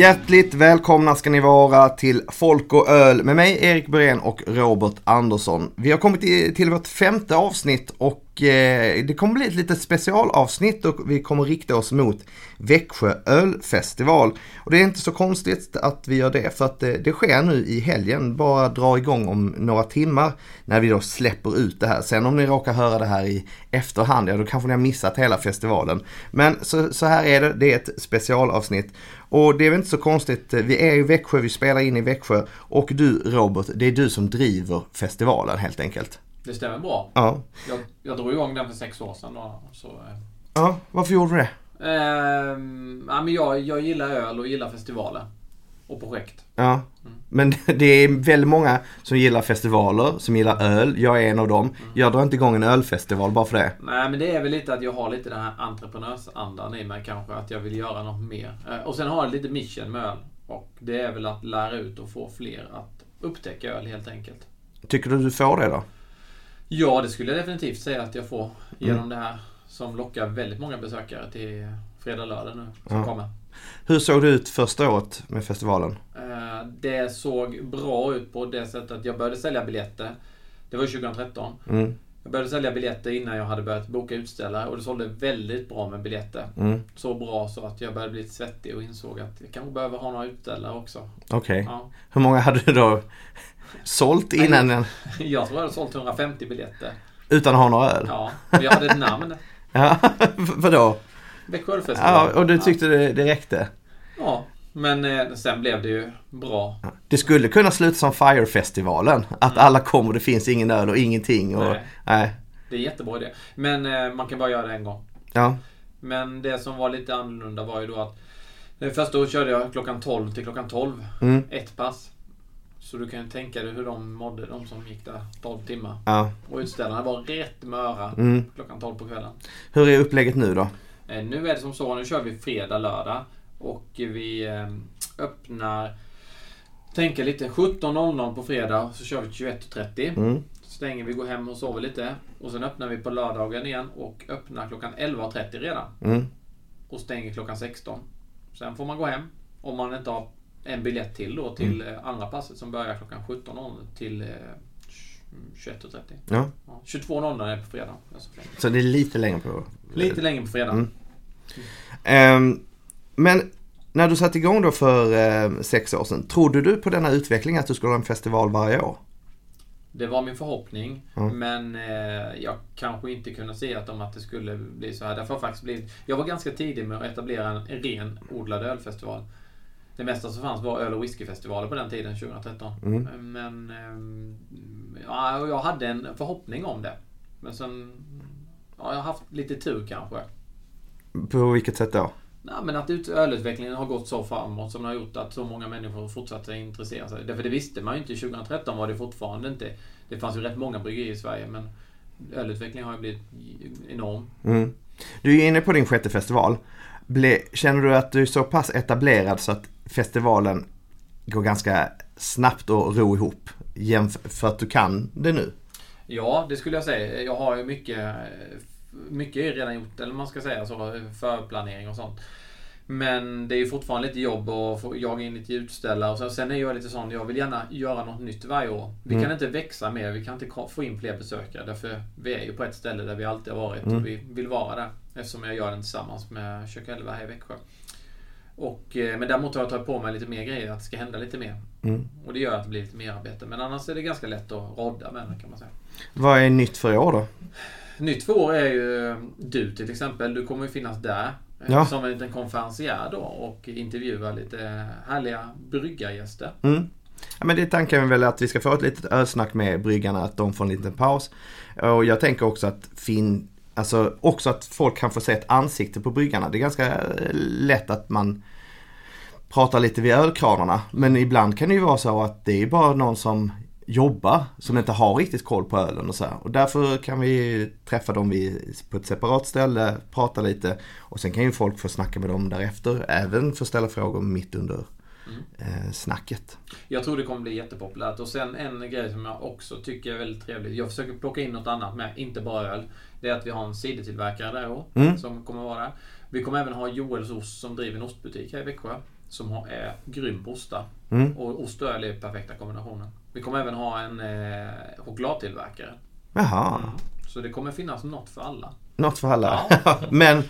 Hjärtligt välkomna ska ni vara till Folk och Öl med mig Erik Berén och Robert Andersson. Vi har kommit till vårt femte avsnitt och Eh, det kommer bli ett litet specialavsnitt och vi kommer rikta oss mot Växjö ölfestival. Och det är inte så konstigt att vi gör det för att det, det sker nu i helgen, bara drar igång om några timmar när vi då släpper ut det här. Sen om ni råkar höra det här i efterhand, ja då kanske ni har missat hela festivalen. Men så, så här är det, det är ett specialavsnitt. Och det är väl inte så konstigt, eh, vi är i Växjö, vi spelar in i Växjö och du Robert, det är du som driver festivalen helt enkelt. Det stämmer bra. Ja. Jag, jag drog igång den för sex år sedan. Då, så, eh, Ja, varför gjorde du det? ehm, ja, men jag, jag gillar öl och gillar festivaler. Och projekt. Ja, men det är väldigt många som gillar festivaler, som gillar öl. Jag är en av dem. Jag drar inte igång en ölfestival bara för det. Nej, men det är väl lite att jag har lite den här entreprenörsandan i mig kanske. Att jag vill göra något mer. Eh, Och sen har jag lite mission med öl. Och det är väl att lära ut och få fler att upptäcka öl helt enkelt. Tycker du du får det då? Ja, det skulle jag definitivt säga att jag får genom det här. Som lockar väldigt många besökare till fredag, lördag nu som Ja. kommer. Hur såg det ut första året med festivalen? Eh, Det såg bra ut på det sättet att jag började sälja biljetter. Det var 2013. Mm, Jag började sälja biljetter innan jag hade börjat boka utställare och det sålde väldigt bra med biljetter. mm, Så bra så att jag började bli lite svettig och insåg att jag kanske behöver ha några utställare också. Okej. Ja. Hur många hade du då sålt innan, en, Jag tror jag hade sålt 150 biljetter. utan att ha några öl? Ja, jag hade ett namn. Ja, vadå? Växjö ölfestival. Ja, och du tyckte det, det räckte? Ja, men eh, sen blev det ju bra. Det skulle kunna sluta som Fire-festivalen. Att alla kommer och det finns ingen öl och ingenting. Och, Nej. nej. Det är jättebra idé. Men eh, man kan bara göra det en gång. Ja. Men det som var lite annorlunda var ju då att det första året körde jag klockan 12 till klockan 12. Mm. Ett pass. Så du kan ju tänka dig hur de mådde, de som gick där 12 timmar. ja. Och utställarna var rätt möra Mm. klockan 12 på kvällen. Hur är upplägget nu då? Eh, Nu är det som så, nu kör vi fredag, lördag. Och vi eh, öppnar, tänker lite 17.00 på fredag, så kör vi till 21.30. Mm. Stänger vi, går hem och sover lite. Och sen öppnar vi på lördagen igen och öppnar klockan 11.30 redan. Mm. och stänger klockan 16. Sen får man gå hem om man inte har en biljett till då till Mm. eh, andra passet som börjar klockan 17.00 till eh, 21.30. Ja. Ja, 22.00 är på fredag. Alltså, Så det är lite längre på... Lite längre på fredag. Mm. Ehm, men när du satte igång då för eh, sex år sedan, trodde du på denna utveckling att du skulle ha en festival varje år? Det var min förhoppning. Mm. Men eh, jag kanske inte kunde se att, om att det skulle bli så här. Därför har faktiskt blivit, jag var ganska tidig med att etablera en, en ren odlad ölfestival. Det mesta som fanns var öl och whiskyfestivaler på den tiden, 2013. Mm. Men ehm, ja, jag hade en förhoppning om det. Men sen ja, jag har haft lite tur kanske. På vilket sätt då? Nej, men att ut- ölutvecklingen har gått så framåt som den har gjort att så många människor fortsatt att intressera sig. Därför det visste man ju inte. 2013 var det fortfarande inte. Det fanns ju rätt många bryggerier i Sverige men ölutvecklingen har ju blivit enorm. Mm. Du är inne på din sjätte festival. Ble, känner du att du är så pass etablerad så att festivalen går ganska snabbt att ro ihop? För att du kan det nu? Ja, det skulle jag säga. Jag har ju mycket, mycket är redan gjort, eller man ska säga så, förplanering och sånt. Men det är ju fortfarande lite jobb att få jaga in lite utställare. Och så, sen är jag lite sån, jag vill gärna göra något nytt varje år. Vi Mm. kan inte växa mer, vi kan inte få in fler besökare. Därför vi är ju på ett ställe där vi alltid har varit Mm. och vi vill vara där. Eftersom jag gör den tillsammans med Kök 11 här i Växjö. Och, eh, men däremot har jag tagit på mig lite mer grejer, att det ska hända lite mer. Mm. Och det gör att det blir lite mer arbete. Men annars är det ganska lätt att rodda med det kan man säga. Vad är nytt för i år då? Nytt för år är ju du till exempel. Du kommer ju finnas där. eh, Ja. Som en liten konferencier då och intervjua lite härliga bryggargäster. Mm. Ja, men det är tanken väl att vi ska få ett litet ölsnack med bryggarna, att de får en liten paus. Och jag tänker också att fin, alltså också att folk kan få se ett ansikte på bryggarna. Det är ganska eh, lätt att man pratar lite vid ölkranarna. Men ibland kan det ju vara så att det är bara någon som jobbar som inte har riktigt koll på ölen och så här. Och därför kan vi träffa dem vid, på ett separat ställe, prata lite och sen kan ju folk få snacka med dem därefter. Även få ställa frågor mitt under Mm. eh, snacket. Jag tror det kommer bli jättepopulärt. Och sen en grej som jag också tycker är väldigt trevligt. Jag försöker plocka in något annat med, inte bara öl. Det är att vi har en cidertillverkare där år, Mm. som kommer vara där. Vi kommer även ha Joels ost som driver en ostbutik här i Växjö. som har- är grym på ostar. Mm. Och ost och öl är perfekta kombinationen. Vi kommer även ha en eh, chokladtillverkare. Jaha, Så det kommer finnas något för alla. Något för alla. Men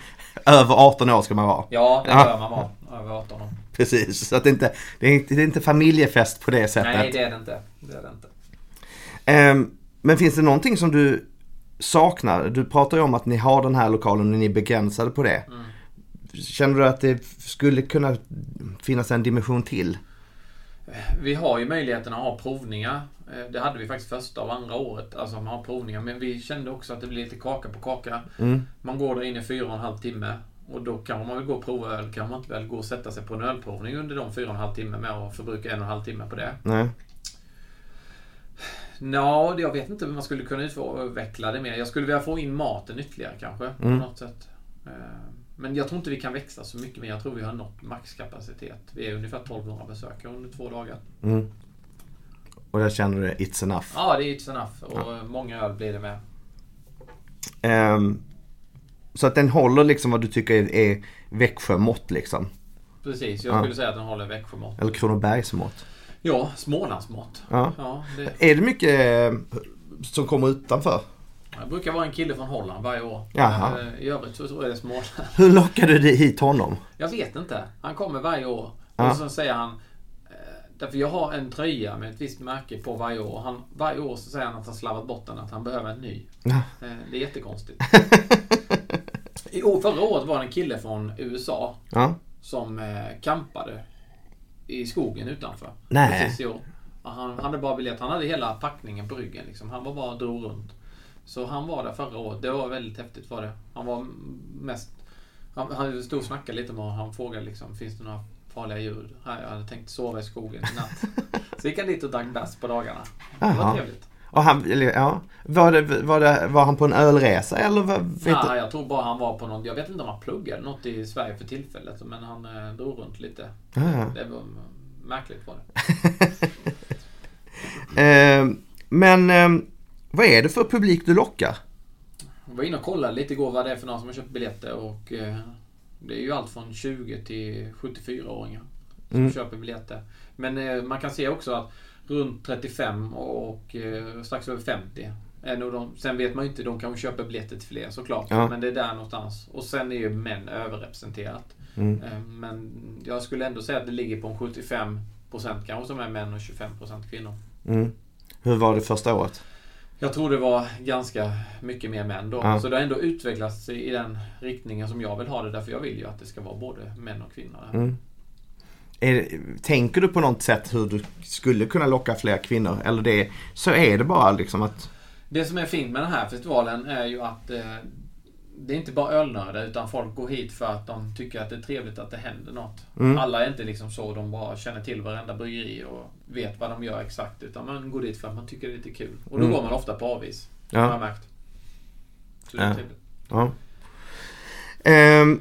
över 18 år ska man vara. Ja, det Ja. bör man vara. Över 18 år. Precis, så att det inte det är inte, det är inte familjefest på det sättet. Nej, det är det inte. Det är det inte. Ehm, men finns det någonting som du saknar? Du pratar ju om att ni har den här lokalen och ni är begränsade på det. Mm. Känner du att det skulle kunna finnas en dimension till? Vi har ju möjligheten att ha provningar. Eh, Det hade vi faktiskt första och andra året. Alltså man har provningar. Men vi kände också att det blir lite kaka på kaka. Mm. Man går där inne i fyra och en halv timme. Och då kan man väl gå och prova öl. Kan man inte väl gå och sätta sig på en ölprovning under de fyra och en halv timme med att förbruka en och en halv timme på det. Nej. Nå, jag vet inte hur man skulle kunna utveckla det mer. Jag skulle vilja få in maten ytterligare kanske. På Mm. något sätt. Eh, Men jag tror inte vi kan växa så mycket mer. Jag tror vi har nått maxkapacitet. Vi är ungefär 1200 besökare under två dagar. Mm. Och där känner du it's enough. Ja, det är it's enough. Och många öl blir det med. Ehm, så att den håller liksom vad du tycker är, är Växjömått liksom. Precis, jag Ja. skulle säga att den håller Växjömått. Eller Kronobergsmått. Ja, Smålandsmått. Ja. Ja, det, Är det mycket eh, som kommer utanför? det brukar vara en kille från Holland varje år. Jaha. Eh, I övrigt så tror jag det är Småland. Hur lockar du hit honom? Jag vet inte. Han kommer varje år. Ja. Och så säger han... Därför jag har en tröja med ett visst märke på varje år. Han, varje år så säger han att han slarvat bort den, att han behöver en ny. Ja. Eh, Det är jättekonstigt. I år, förra året var det en kille från USA Ja. som eh, campade i skogen utanför. Nej. Precis i år. Och Han hade bara biljett. Han hade hela packningen på ryggen. Liksom. Han var bara och drog runt. Så han var där förra året. Det var väldigt häftigt var det. Han var mest... Han, han stod och snackade lite med och han frågade liksom, finns det några farliga djur? här? jag hade tänkt sova i skogen i natt. Så gick han dit och drack bärs på dagarna. Det var Jaha. trevligt. Och han, ja. var, det, var, det, var han på en ölresa eller vad, vet Ja, jag tror bara han var på något, jag vet inte om han pluggade något i Sverige för tillfället. Men han eh, drog runt lite. Ja. Det var märkligt var det. Ehm, men ehm, vad är det för publik du lockar? Jag var inne och kollade lite igår vad det är för några som har köpt biljetter och eh, det är ju allt från 20 till 74-åringar som Mm. köper biljetter. Men eh, man kan se också att runt 35 och eh, strax över 50 är nog de, sen vet man ju inte, de kanske köper biljetter till fler såklart. Ja. Men det är där någonstans. Och sen är ju män överrepresenterat. Mm. Eh, Men jag skulle ändå säga att det ligger på en 75% kanske som är män och 25% kvinnor. Mm. Hur var det första året? Jag tror det var ganska mycket mer män då. Ja. Så det har ändå utvecklats i den riktningen som jag vill ha det. Därför jag vill ju att det ska vara både män och kvinnor. Mm. Är, tänker du på något sätt hur du skulle kunna locka fler kvinnor? Eller det, så är det bara liksom att... Det som är fint med den här festivalen är ju att eh, det är inte bara ölnördar utan folk går hit för att de tycker att det är trevligt att det händer något. Mm. Alla är inte liksom så, de bara känner till varenda bryggeri och vet vad de gör exakt. Utan man går dit för att man tycker det är lite kul. Och då Mm. går man ofta på avis. Har Ja. jag märkt. Så det är Ja. trevligt. ja. Ehm,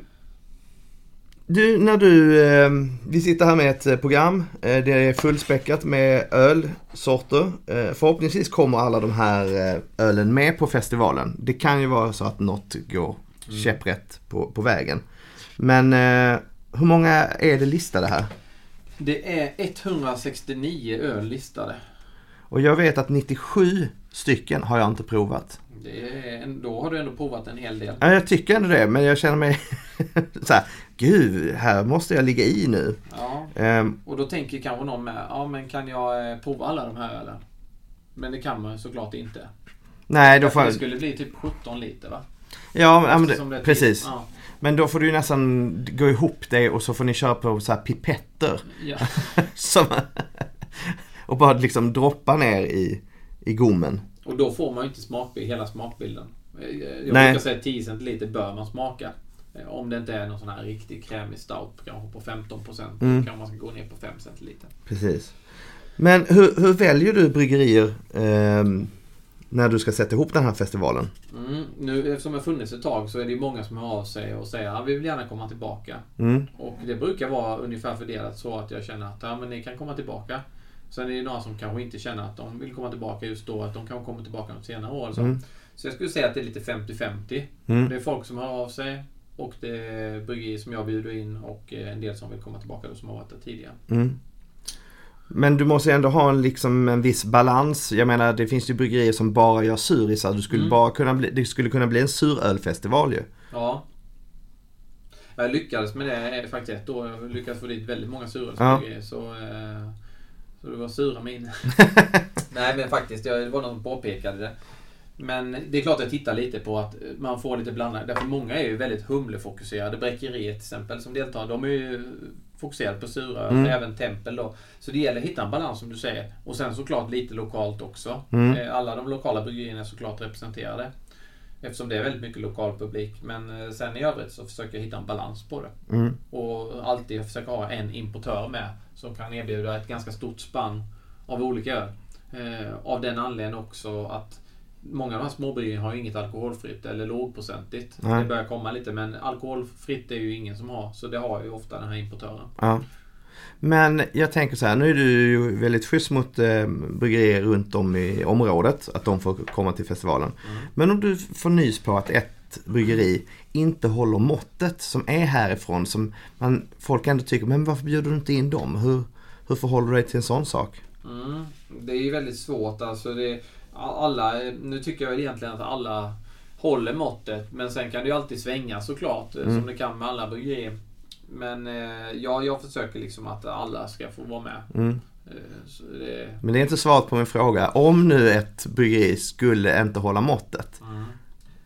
du, när du... ehm, vi sitter här med ett eh, program. Eh, det är fullspäckat med ölsorter. Eh, förhoppningsvis kommer alla de här eh, ölen med på festivalen. Det kan ju vara så att något går käpprätt på, på vägen. Men eh, hur många är det listade här? Det är 169 öl listade. Och jag vet att 97 stycken har jag inte provat. Det är, en- då har du ändå provat en hel del. Ja, jag tycker ändå det, men jag känner mig så här, gud, här måste jag ligga i nu. Ja, Ehm, och då tänker kanske någon med, ja men kan jag eh, prova alla de här ölen? Men det kan man såklart inte. nej, då får Det skulle bli typ 17 liter va? Ja, men det är precis. Ja, Men då får du ju nästan gå ihop det och så får ni köra på så här pipetter. ja. Som, och bara liksom droppa ner i, i gommen. Och då får man ju inte smakbild, hela smakbilden. Eh, Jag Nej. brukar säga 10 centiliter bör man smaka. Eh, Om det inte är någon sån här riktig krämig stout kanske på 15 procent. Mm. Då kan man ska gå ner på 5 centiliter. Precis. Men hur, hur väljer du bryggerier ehm, när du ska sätta ihop den här festivalen? Mm. Nu eftersom har funnits ett tag så är det många som hör av sig och säger att vi vill gärna komma tillbaka. Mm, Och det brukar vara ungefär fördelat så att jag känner att ja, men ni kan komma tillbaka. Sen är det några som kanske inte känner att de vill komma tillbaka just då. Att de kanske kommer tillbaka något senare år. Så. Mm. så jag skulle säga att det är lite 50-50. Mm. Det är folk som hör av sig Och det är bryggerier som jag bjuder in och eh, en del som vill komma tillbaka då som har varit där tidigare. Mm. Men du måste ändå ha en, liksom, en viss balans. Jag menar det finns ju bryggerier som bara gör surisar. Du skulle Mm. bara kunna bli, det skulle kunna bli en surölfestival ju. Ja. Jag lyckades med det eh, faktiskt ett år. Jag lyckades få dit väldigt många surölsbryggerier. Så, eh, så det var sura miner. Nej men faktiskt, jag- det var någon som påpekade det. Men det är klart att jag tittar lite på att man får lite blandat. Därför många är ju väldigt humlefokuserade. Bräckeriet till exempel som deltar, de är ju fokuserade på sura. Mm. Även Tempel då. Så det gäller att hitta en balans som du säger. Och sen såklart lite lokalt också. Mm. Eh, Alla de lokala bryggerierna är såklart representerade. Eftersom det är väldigt mycket lokal publik. Men eh, sen i övrigt så försöker jag hitta en balans på det. Mm. Och alltid försöka ha en importör med som kan erbjuda ett ganska stort spann av olika öl. Eh, av den anledningen också att många av de här småbryggerierna har ju inget alkoholfritt eller lågprocentigt. Nej. Det börjar komma lite men alkoholfritt är ju ingen som har. Så det har ju ofta den här importören. Ja. Men jag tänker så här, nu är du ju väldigt schysst mot eh, bryggerier runt om i området. Att de får komma till festivalen. Mm. Men om du får nys på att ett bryggeri inte håller måttet som är härifrån. Som man, folk ändå tycker, men varför bjuder du inte in dem? Hur, hur förhåller du dig till en sån sak? Mm. Det är ju väldigt svårt. Alltså det, alla, nu tycker jag egentligen att alla håller måttet. Men sen kan det ju alltid svänga såklart. eh, Mm. Som det kan med alla bryggerier. Men eh, ja, jag försöker liksom att alla ska få vara med. Mm. Eh, det, Men det är inte svaret på min fråga. Om nu ett bryggeri skulle inte hålla måttet.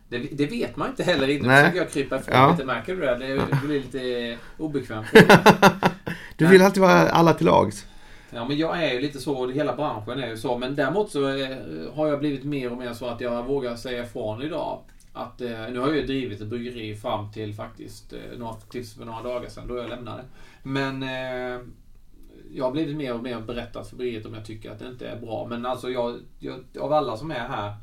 det, det vet man inte heller. Nu Nej. försöker jag krypa ifrån Ja. lite. Märker du det? Det det blir lite obekvämt. Du vill alltid vara alla till lags. Ja, men jag är ju lite så. Hela branschen är ju så. Men däremot så eh, har jag blivit mer och mer så att jag vågar säga ifrån idag. Att, eh, nu har jag ju drivit ett bryggeri fram till faktiskt eh, några, tills för några dagar sedan då jag lämnade. Men eh, jag har blivit mer och mer berättat för bryggeriet om jag tycker att det inte är bra. Men alltså jag, jag av alla som är här.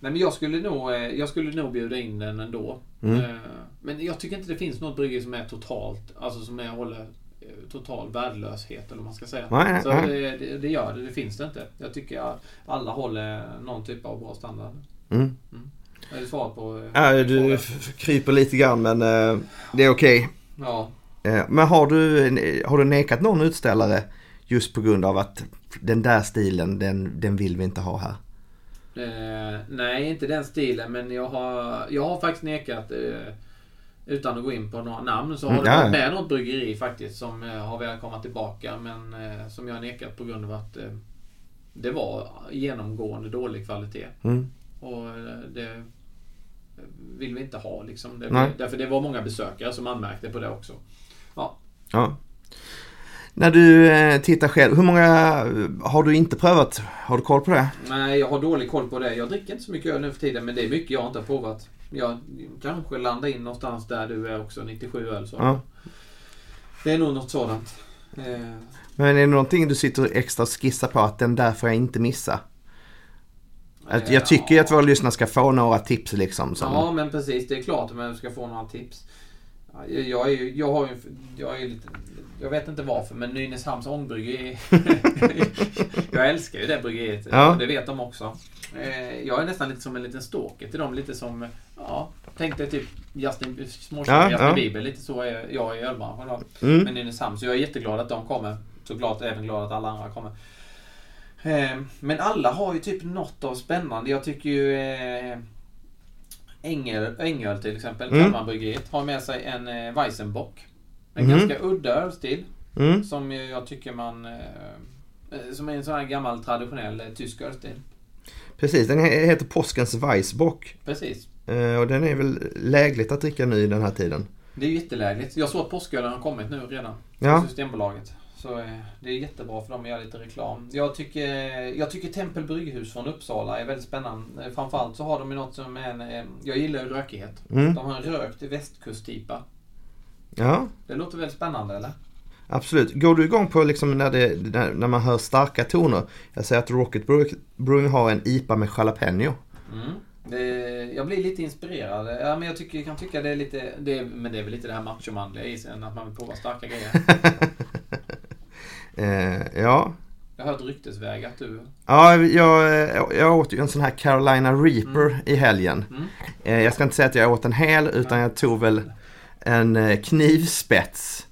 Nej men jag skulle nog, jag skulle nog bjuda in den ändå. Mm. Men jag tycker inte det finns något bryggeri som är totalt, alltså som är, håller total värdelöshet eller vad man ska säga. Nej, Så nej. det, det, det gör det, det finns det inte. Jag tycker att alla håller någon typ av bra standard. Mm. Är det svar på... eh, Ja, din du kryper lite grann men eh, det är okej. Ja. Eh, Men har du, har du nekat någon utställare just på grund av att den där stilen, den, den vill vi inte ha här? Eh, nej, inte den stilen, men jag har, jag har faktiskt nekat eh, utan att gå in på några namn så har Mm, det varit med något bryggeri faktiskt som eh, har velat komma tillbaka men som jag har nekat på grund av att det var genomgående dålig kvalitet. Mm. Och det vill vi inte ha liksom. Det, Nej. därför det var många besökare som anmärkte på det också. Ja. När du eh, tittar själv, hur många eh, har du inte prövat? Har du koll på det? Nej, jag har dålig koll på det. Jag dricker inte så mycket öl nu för tiden men det är mycket jag inte har provat. Jag kanske landar in någonstans där du är också, 97 öl. Så. Ja. Det är nog något sådant. Eh, Men är det någonting du sitter extra och skissar på att den där får jag inte missa? Att jag tycker att våra lyssnare ska få några tips liksom. Som, Ja, men precis. Det är klart att man ska få några tips. Ja, Jag, är, ju- jag har ju... Jag är lite... Jag vet inte varför, men Nynäshamns ångbryggeri... jag älskar ju det bryggeriet. Ja. Det vet de också. Eh, Jag är nästan lite som en liten stalker till dem. Lite som... Ja, tänk dig typ Justin, småtjej Ja, Justin ja. Bieber. Lite så är jag i ölbranschen. då. Mm. med Nynäshamn. Så jag är jätteglad att de kommer. Såklart även glad att alla andra kommer. Eh, Men alla har ju typ något av spännande. Jag tycker ju eh, Ängel, Ängöl till exempel, Mm. Kalmarbryggeriet, har med sig en eh, Weissenbock. En Mhm. ganska udda ölstil. Mm. Som jag tycker man... Som är en sån här gammal traditionell tysk ölstil. Precis, den he- heter Påskens Weissbock. Precis. Och den är väl lägligt att dricka nu i den här tiden. Det är jättelägligt. Jag såg att påskölen har kommit nu redan. Ja. På Systembolaget. Så eh, det är jättebra för dem att göra lite reklam. Jag tycker, jag tycker Tempel Brygghus från Uppsala är väldigt spännande. Eh, Framförallt så har de ju något som är en... eh, Jag gillar ju rökighet. Mm. De har en rökt västkusttipa. Ja, Det låter väldigt spännande eller? absolut. Går du igång på liksom när, det, när, man hör starka toner? Jag säger att Rocket Brew- Brewing har en IPA med jalapeno. Mm. Det, jag blir lite inspirerad. Ja, men jag tycker, kan tycka det är lite... Det, men det är väl lite det här machomanliga i sig, att man vill prova starka grejer. Eh, ja. Jag har hört ryktesväg att du... Ja, jag, jag åt ju en sån här Carolina Reaper i helgen. Mm. Eh, jag ska inte säga att jag åt en hel utan jag tog väl en eh, knivspets.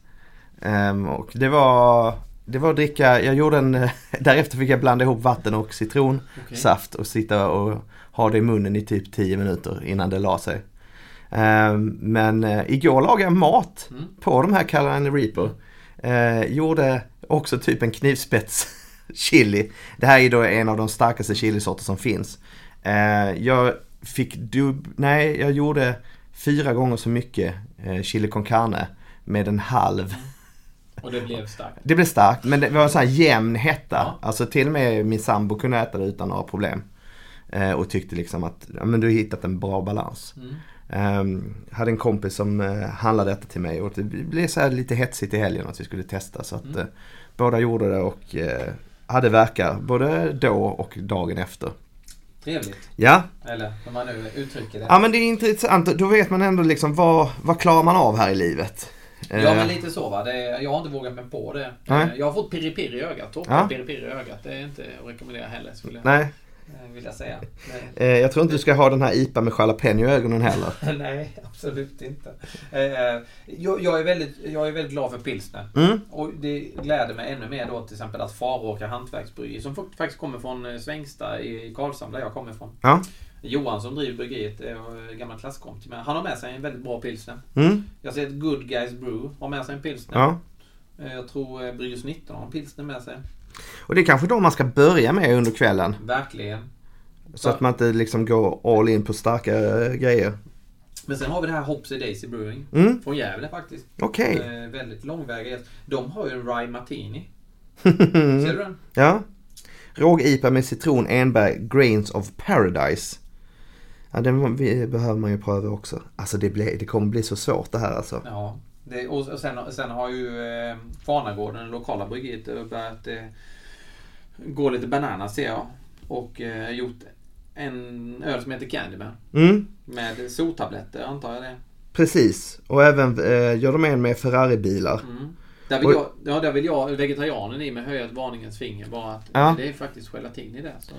Ehm, och det var, det var att dricka, jag gjorde en, därefter fick jag blanda ihop vatten och citronsaft och sitta och ha det i munnen i typ 10 minuter innan det la sig. Ehm, men eh, igår lagade jag mat Mm. på de här Carolina Reaper. Eh, gjorde också typ en knivspets chili. Det här är då en av de starkaste chilisorter som finns. Eh, jag fick dub... Nej, jag gjorde fyra gånger så mycket eh, chili con carne med en halv. Och det blev starkt. Det blev starkt men det var en sån här jämn hetta. Ja. Alltså till och med min sambo kunde äta det utan några problem. Eh, och tyckte liksom att ja, men du har hittat en bra balans. Mm. Um, hade en kompis som uh, handlade detta till mig och det blev så lite hetsigt i helgen att vi skulle testa. Så att Mm. eh, båda gjorde det och eh, hade verkar både då och dagen efter. Trevligt. Ja, Eller hur man nu uttrycker det. ja men det är intressant. Då vet man ändå liksom vad, vad klarar man av här i livet. Ja men lite så va. Är, jag har inte vågat mig på det. Nej. Jag har fått pirri-pirri i ögat. Toppen Ja. pirri-pirri i ögat. Det är inte att rekommendera heller skulle jag Nej, eh, vilja säga. Men, eh, jag tror inte du ska ha den här IPA med jalapeno i ögonen heller. Nej, absolut inte. Eh, Jag, jag, är väldigt, jag är väldigt glad för pilsner. Mm, Och det gläder mig ännu mer då till exempel att Faråkra hantverksbryggeri som fakt- faktiskt kommer från Svängsta i Karlshamn där jag kommer ifrån. ja. Johan som driver bryggeriet är gammal klasskompis med. Han har med sig en väldigt bra pilsner. Mm, Jag ser att Good Guys Brew har med sig en pilsner. ja. Jag tror Brygges 19 har en pilsner med sig. Och det är kanske då man ska börja med under kvällen. Verkligen. Så att man inte liksom går all in på starka eh, grejer. Men sen har vi det här Hopsy Daisy Brewing. Mm, Från Gävle faktiskt. okej. Eh, väldigt långväga. De har ju en Rye Martini. Ser du den? Ja. Råg-IPA med citron, enbär, grains of paradise. Ja, den behöver man ju pröva också. Alltså det, blir, det kommer bli så svårt det här alltså. Ja. Det, och och sen, sen har ju eh, Kvarnagården, det lokala bryggeriet, eh, börjat eh, gå lite bananas ser jag. Och eh, gjort en öl som heter Candyman. Mm, Med soltabletter antar jag det. precis. Och även eh, gör de en med Ferrari-bilar. Mm. Där vill, Och- jag, ja, där vill jag, vegetarianen i mig, höja ett varningens finger. Bara att Ja. det är faktiskt gelatin i det. Så.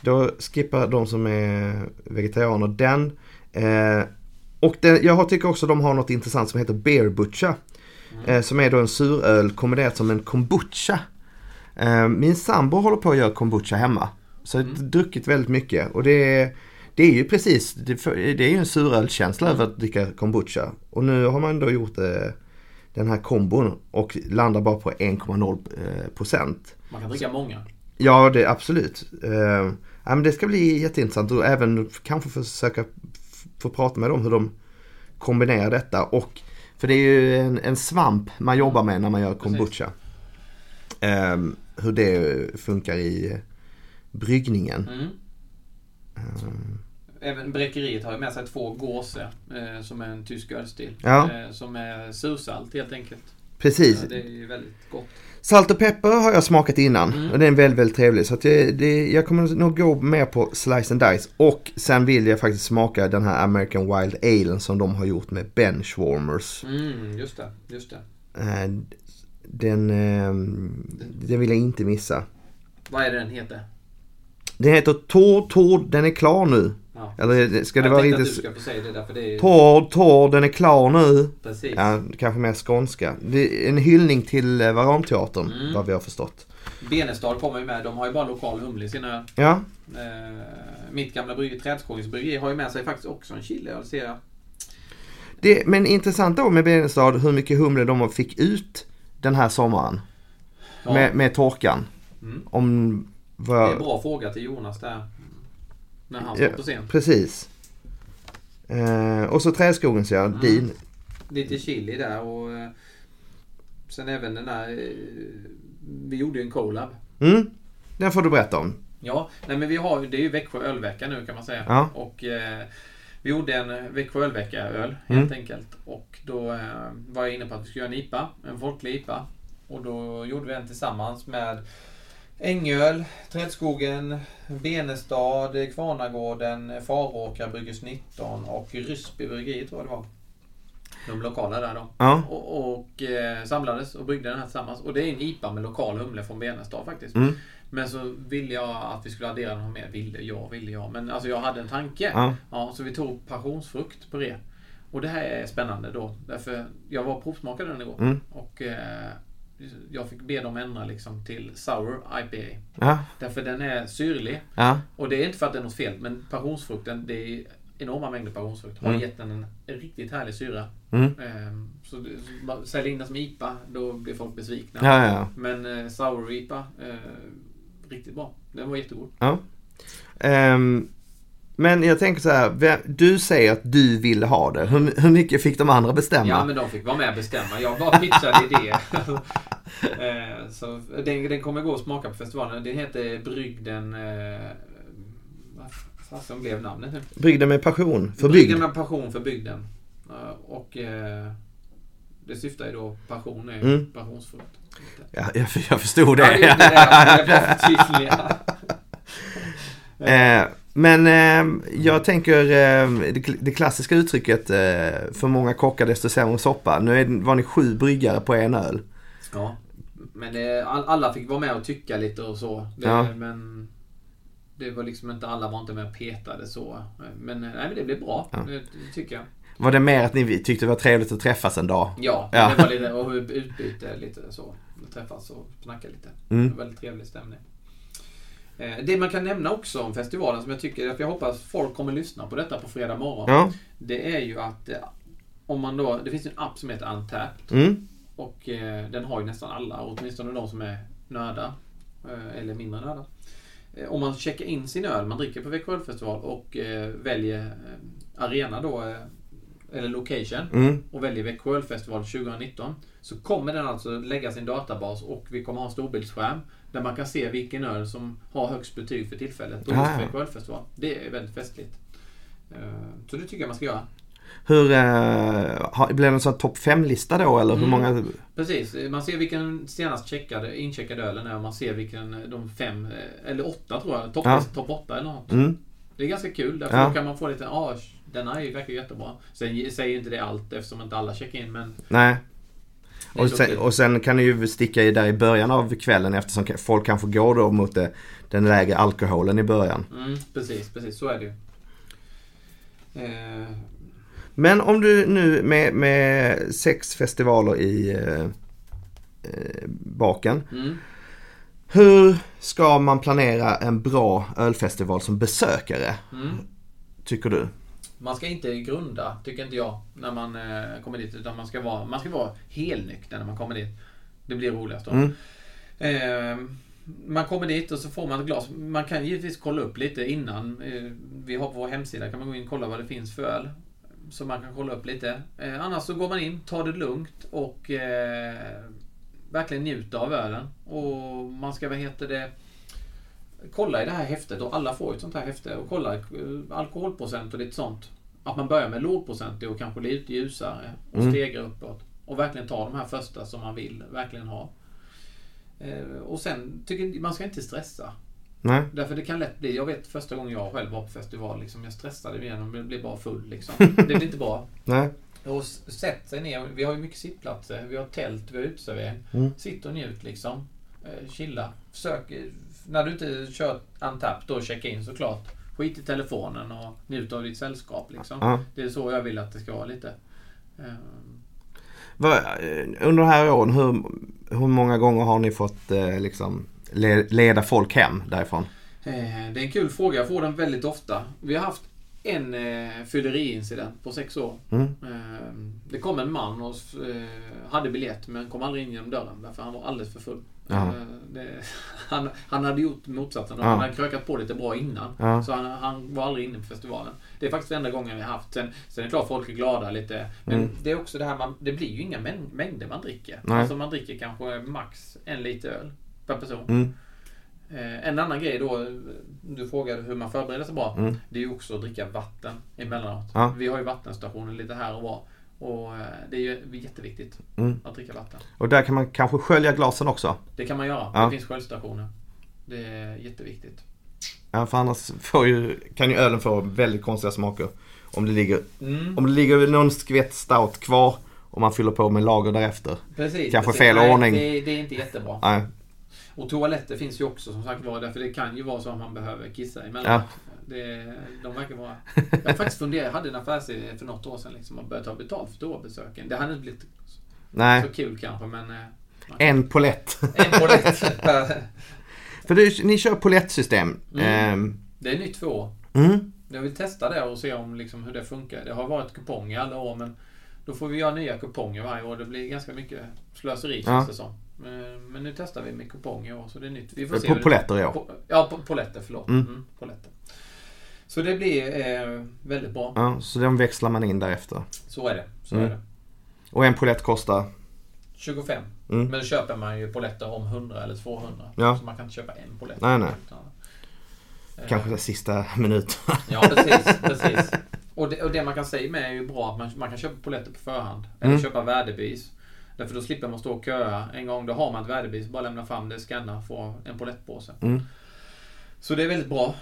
Då skippar de som är vegetarianer den. Eh, och den, jag tycker också de har något intressant som heter Beer Butcher. Eh, som är då en suröl kombinerat som en kombucha. Eh, min sambo håller på att göra kombucha hemma. Så jag har druckit väldigt mycket. Och det är, det är ju precis, det, det är ju en surölkänsla över att dricka kombucha. Och nu har man då gjort eh, den här kombon och landar bara på 1,0 eh, procent. Man kan dricka många. Ja, det absolut. Uh, ja, men det ska bli jätteintressant och även kanske försöka få prata med dem hur de kombinerar detta. Och, för det är ju en, en svamp man jobbar med när man gör kombucha. Ehm, hur det funkar i bryggningen. Mm. Ehm, Även Bräckeriet har ju med sig två gåse eh, som är en tysk ölstil. Ja. Eh, som är sursalt helt enkelt. Precis. Ja, det är väldigt gott. Salt och peppar har jag smakat innan Mm. och den är väldigt, väldigt trevlig. Så att det, det, jag kommer nog gå med på Slice and Dice. Och sen vill jag faktiskt smaka den här American Wild Ale som de har gjort med Benchwarmers. Mm, just det. Just det. Eh, Den, eh, den vill jag inte missa. Vad är det den heter? Den heter Tord, Tord, den är klar nu. Ja. Eller ska det jag vara lite... att du ska få säga det där för det är ju... Tord, Tord, den är klar nu. Precis. Ja, kanske mer skånska. En hyllning till eh, Varanteatern, Mm. vad vi har förstått. Benestad kommer ju med. De har ju bara lokal humle i sina. Ja, Eh, mitt gamla bryggeri, Trädskogens bryggeri, har ju med sig faktiskt också en chiliöl ser jag. det, men intressant då med Benestad hur mycket humle de fick ut den här sommaren. Ja, Med, med torkan. Mm. Om Det är vad... en bra fråga till Jonas där. När han står på scen. precis. Eh, och så Trädskogens ja, Mm. din. Lite chili där och eh, sen även den där... Eh, vi gjorde ju en collab. Mm, den får du berätta om. Ja, nej men vi har det är ju Växjö ölvecka nu kan man säga. Ja. Och eh, vi gjorde en Växjö ölvecka öl helt Mm. enkelt. Och då eh, var jag inne på att vi skulle göra en IPA, en folklig IPA. Och då gjorde vi en tillsammans med Ängöl, Trädskogen, Benestad, Kvarnagården, Faråkra, Brygges 19 och Ryssby bryggeri tror jag det var. De lokala där då. Ja. Och, och eh, samlades och bryggde den här tillsammans. Och det är en IPA med lokal humle från Benestad faktiskt. Mm. Men så ville jag att vi skulle addera något mer. Ville jag, ville jag. Men alltså jag hade en tanke. Ja. Ja, så vi tog passionsfrukt på det. Och det här är spännande då. Därför jag var provsmakare den igår. Mm. Och eh, jag fick be dem ändra liksom till Sour IPA. Ja, Därför den är syrlig. ja, Och det är inte för att det är något fel, men passionsfrukten, det är enorma mängder passionsfrukt. Har Mm. gett den en, riktigt härlig syra. mm. Ehm, så sälja in den som IPA, då blir folk besvikna. ja, ja. Men eh, Sour IPA, eh, riktigt bra. Den var jättegod. ja. Ehm, men jag tänker så här, du säger att du ville ha det. Hur, hur mycket fick de andra bestämma? Ja, men de fick vara med och bestämma. Jag bara pitchade idéer. Eh, så den, den kommer gå och smaka på festivalen. Den heter Brygden... Eh, vad fasen blev namnet nu? Brygden med passion för Brygden bygd. med passion för bygden. Eh, och det syftar ju då, passion är Mm. passionsfrukt. Ja, jag, jag förstod Ja, det är det. inte det. Jag blev förtydliga. Eh, men eh, jag tänker eh, det, det klassiska uttrycket eh, för många kockar desto sämre soppa. Nu är, var ni sju bryggare på en öl. Ja. Men eh, all, alla fick vara med och tycka lite och så. Det, Ja. Men det var liksom inte alla var inte med och petade så. Men, eh, nej, men det blev bra. Ja. Det, det tycker jag. Var det mer att ni tyckte det var trevligt att träffas en dag? Ja, Ja. det var lite och utbyte lite så. Träffas och snacka lite. Mm. Det var väldigt trevlig stämning. Eh, Det man kan nämna också om festivalen som jag tycker, att jag hoppas folk kommer lyssna på detta på fredag morgon. Ja. Det är ju att eh, om man då, det finns en app som heter Untapped. Mm. Och eh, den har ju nästan alla, åtminstone de som är nördar. Eller mindre nördar. Om man checkar in sin öl man dricker på Växjö ölfestival och väljer arena då, eller location. Mm. Och väljer Växjö ölfestival 2019. Så kommer den alltså lägga sin databas och vi kommer ha en storbildsskärm. Där man kan se vilken öl som har högst betyg för tillfället på Ah, just. Växjö ölfestival. Det är väldigt festligt. Eh, Så det tycker jag man ska göra. Hur, eh, blev det en sån topp 5-lista då eller hur Mm. många? Precis, man ser vilken senast checkade, incheckade ölen är och man ser vilken de fem, eh, eller åtta tror jag, topp Ja. top åtta eller något. Mm. Det är ganska kul, därför Ja. då kan man få lite, ja, denna är ju verkar jättebra. Sen säger inte det allt eftersom inte alla checkar in men Nej. Och sen, och sen kan ni ju sticka i där i början av kvällen eftersom folk kanske går då mot det, den lägre alkoholen i början. Mm, precis, precis så är det ju. Eh, Men om du nu med, med sex festivaler i eh, eh, baken. mm. Hur ska man planera en bra ölfestival som besökare? Mm. Tycker du? Man ska inte grunda, tycker inte jag, när man eh, kommer dit. Utan man ska vara, man ska vara helnykter när man kommer dit. Det blir roligast då. Mm. Eh, man kommer dit och så får man ett glas. Man kan givetvis kolla upp lite innan. Eh, vi har på vår hemsida kan man gå in och kolla vad det finns för öl. Så man kan kolla upp lite. Eh, annars så går man in, tar det lugnt och eh, verkligen njuta av ölen. Och man ska, vad heter det, kolla i det här häftet och alla får ju ett sånt här häfte och kolla eh, alkoholprocent och lite sånt. Att man börjar med lågprocentig och kanske lite ljusare och Mm. stegar uppåt. Och verkligen ta de här första som man vill verkligen ha. Eh, Och sen tycker jag, man ska inte stressa. Nej? Därför det kan lätt bli, jag vet första gången jag själv var på festival, liksom, jag stressade igenom, det blev bara full liksom. Det blir inte bra. Nej? Och sätt sig ner, vi har ju mycket sittplatser, vi har tält, vi har uteservering. Mm. Sitt och njut liksom. Eh, chilla. Försök, när du inte kör untapped, då checka in såklart. Skit i telefonen och njut av ditt sällskap liksom. Ja. Det är så jag vill att det ska vara lite. Eh, Vad, eh, under de här åren, hur, hur många gånger har ni fått eh, liksom le, leda folk hem därifrån? Eh, Det är en kul fråga. Jag får den väldigt ofta. Vi har haft en eh, fylleriincident på sex år. Mm. Eh, det kom en man och eh, hade biljett men kom aldrig in genom dörren därför han var alldeles för full. Ja. Eh, det, han, han hade gjort motsatsen. Ja. Han hade krökat på lite bra innan. Ja. Så han, han var aldrig inne på festivalen. Det är faktiskt enda gången vi har haft. Sen, sen är det klart folk är glada lite. Men Mm. det är också det här, man, det blir ju inga mäng- mängder man dricker. Nej. Alltså man dricker kanske max en liter öl per person. Mm. Eh, en annan grej då, du frågade hur man förbereder sig bra. Mm. Det är ju också att dricka vatten emellanåt. Ja. Vi har ju vattenstationer lite här och var. Och eh, det är ju jätteviktigt Mm. att dricka vatten. Och där kan man kanske skölja glasen också. Det kan man göra. Ja. Det finns sköljstationer. Det är jätteviktigt. Ja, för annars får ju, kan ju ölen få väldigt konstiga smaker. Om det ligger, Mm. om det ligger någon skvätt stout kvar och man fyller på med lager därefter. Precis. Kanske precis. fel Nej, ordning. Det, det är inte jättebra. Nej. Och toaletter finns ju också som sagt var. Därför det kan ju vara så att man behöver kissa Ja. Det, de verkar vara... Jag faktiskt funderat, jag hade en affärsidé för något år sedan liksom att börja ta betalt för toabesöken. Det hade inte blivit Nej, så kul kanske men... eh, en polett. En polett. För du, ni kör polettsystem. Mm. Ehm, Det är nytt för år. Mm. Jag vill testa det och se om liksom hur det funkar. Det har varit kuponger i alla år men då får vi göra nya kuponger varje år. Det blir ganska mycket slöseri Ja. känns det som. Men, nu testar vi med kuponger i år så det är nytt. Vi får se På poletter i år. Ja, po- poletter. Förlåt. Mm. Mm. poletter. Så det blir eh, väldigt bra. Ja, så de växlar man in därefter. Så är det. Så Mm. är det. Och en polett kostar? 25. Mm. Men då köper man ju poletter om 100 eller 200. Ja. Så man kan inte köpa en polett. Nej, nej. Utan, eh, Kanske den sista minuten. Ja, precis. precis. Och, det, och det man kan säga med är ju bra att man, man kan köpa polletter på förhand. Eller Mm. köpa värdebevis. Därför då slipper man stå och köa. En gång då har man ett värdebevis. Bara lämna fram det, scanna, få en polettpåse. Mm. Så det är väldigt bra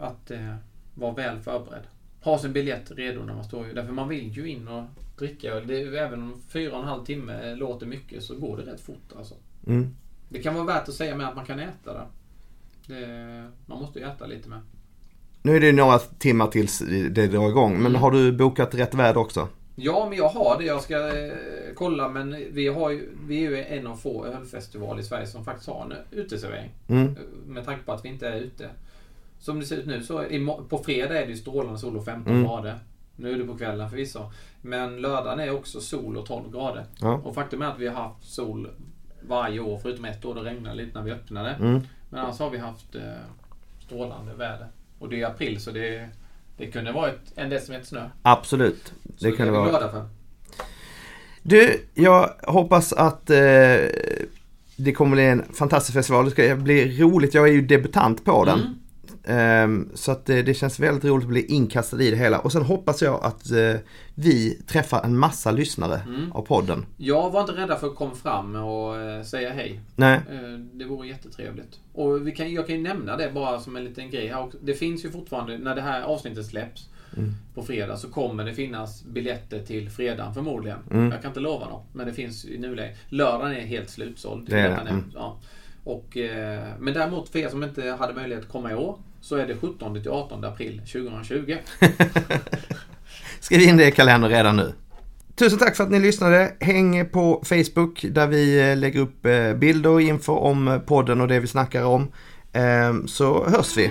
att eh, vara väl förberedd. Ha sin biljett redo när man står ju. Därför man vill ju in och dricka öl. Det är, ju- även om fyra och en halv timme låter mycket så går det rätt fort alltså. Mm. Det kan vara värt att säga med att man kan äta där. Det, man måste ju äta lite med. Nu är det några timmar tills det drar igång. Men Mm. har du bokat rätt väder också? Ja, men jag har det. Jag ska eh, kolla. Men vi, har ju, vi är ju en av få ölfestivaler i Sverige som faktiskt har en uteservering. Mm. Med tanke på att vi inte är ute. Som det ser ut nu så på fredag är det ju strålande sol och 15 Mm. grader. Nu är det på kvällen förvisso. Men lördagen är också sol och 12 grader. Ja. Och faktum är att vi har haft sol varje år förutom ett år. Då regnade lite när vi öppnade. Mm. Men annars har vi haft eh, strålande väder. Och det är april så det, det kunde varit en decimeter snö. Absolut. Så Det kan är det vara. glada för. Du, jag hoppas att eh, det kommer bli en fantastisk festival. Det ska bli roligt. Jag är ju debutant på den. Mm. Ehm, så att det, det känns väldigt roligt att bli inkastad i det hela. Och sen hoppas jag att eh, vi träffar en massa lyssnare Mm. av podden. Jag var inte rädda för att komma fram och eh, säga hej. Nej, Eh, Det vore jättetrevligt. Och vi kan, jag kan ju nämna det bara som en liten grej här också. Det finns ju fortfarande, när det här avsnittet släpps Mm. på fredag så kommer det finnas biljetter till fredagen förmodligen. Mm. Jag kan inte lova något, men det finns i nuläget. Lördagen är helt slutsåld. Det är det, mm. ja. och, men däremot för er som inte hade möjlighet att komma i år så är det 17 till 18 april 2020. skriv in det i kalendern redan nu. Tusen tack för att ni lyssnade. Häng på Facebook där vi eh, lägger upp eh, bilder och info om eh, podden och det vi snackar om. Ehm, så hörs vi.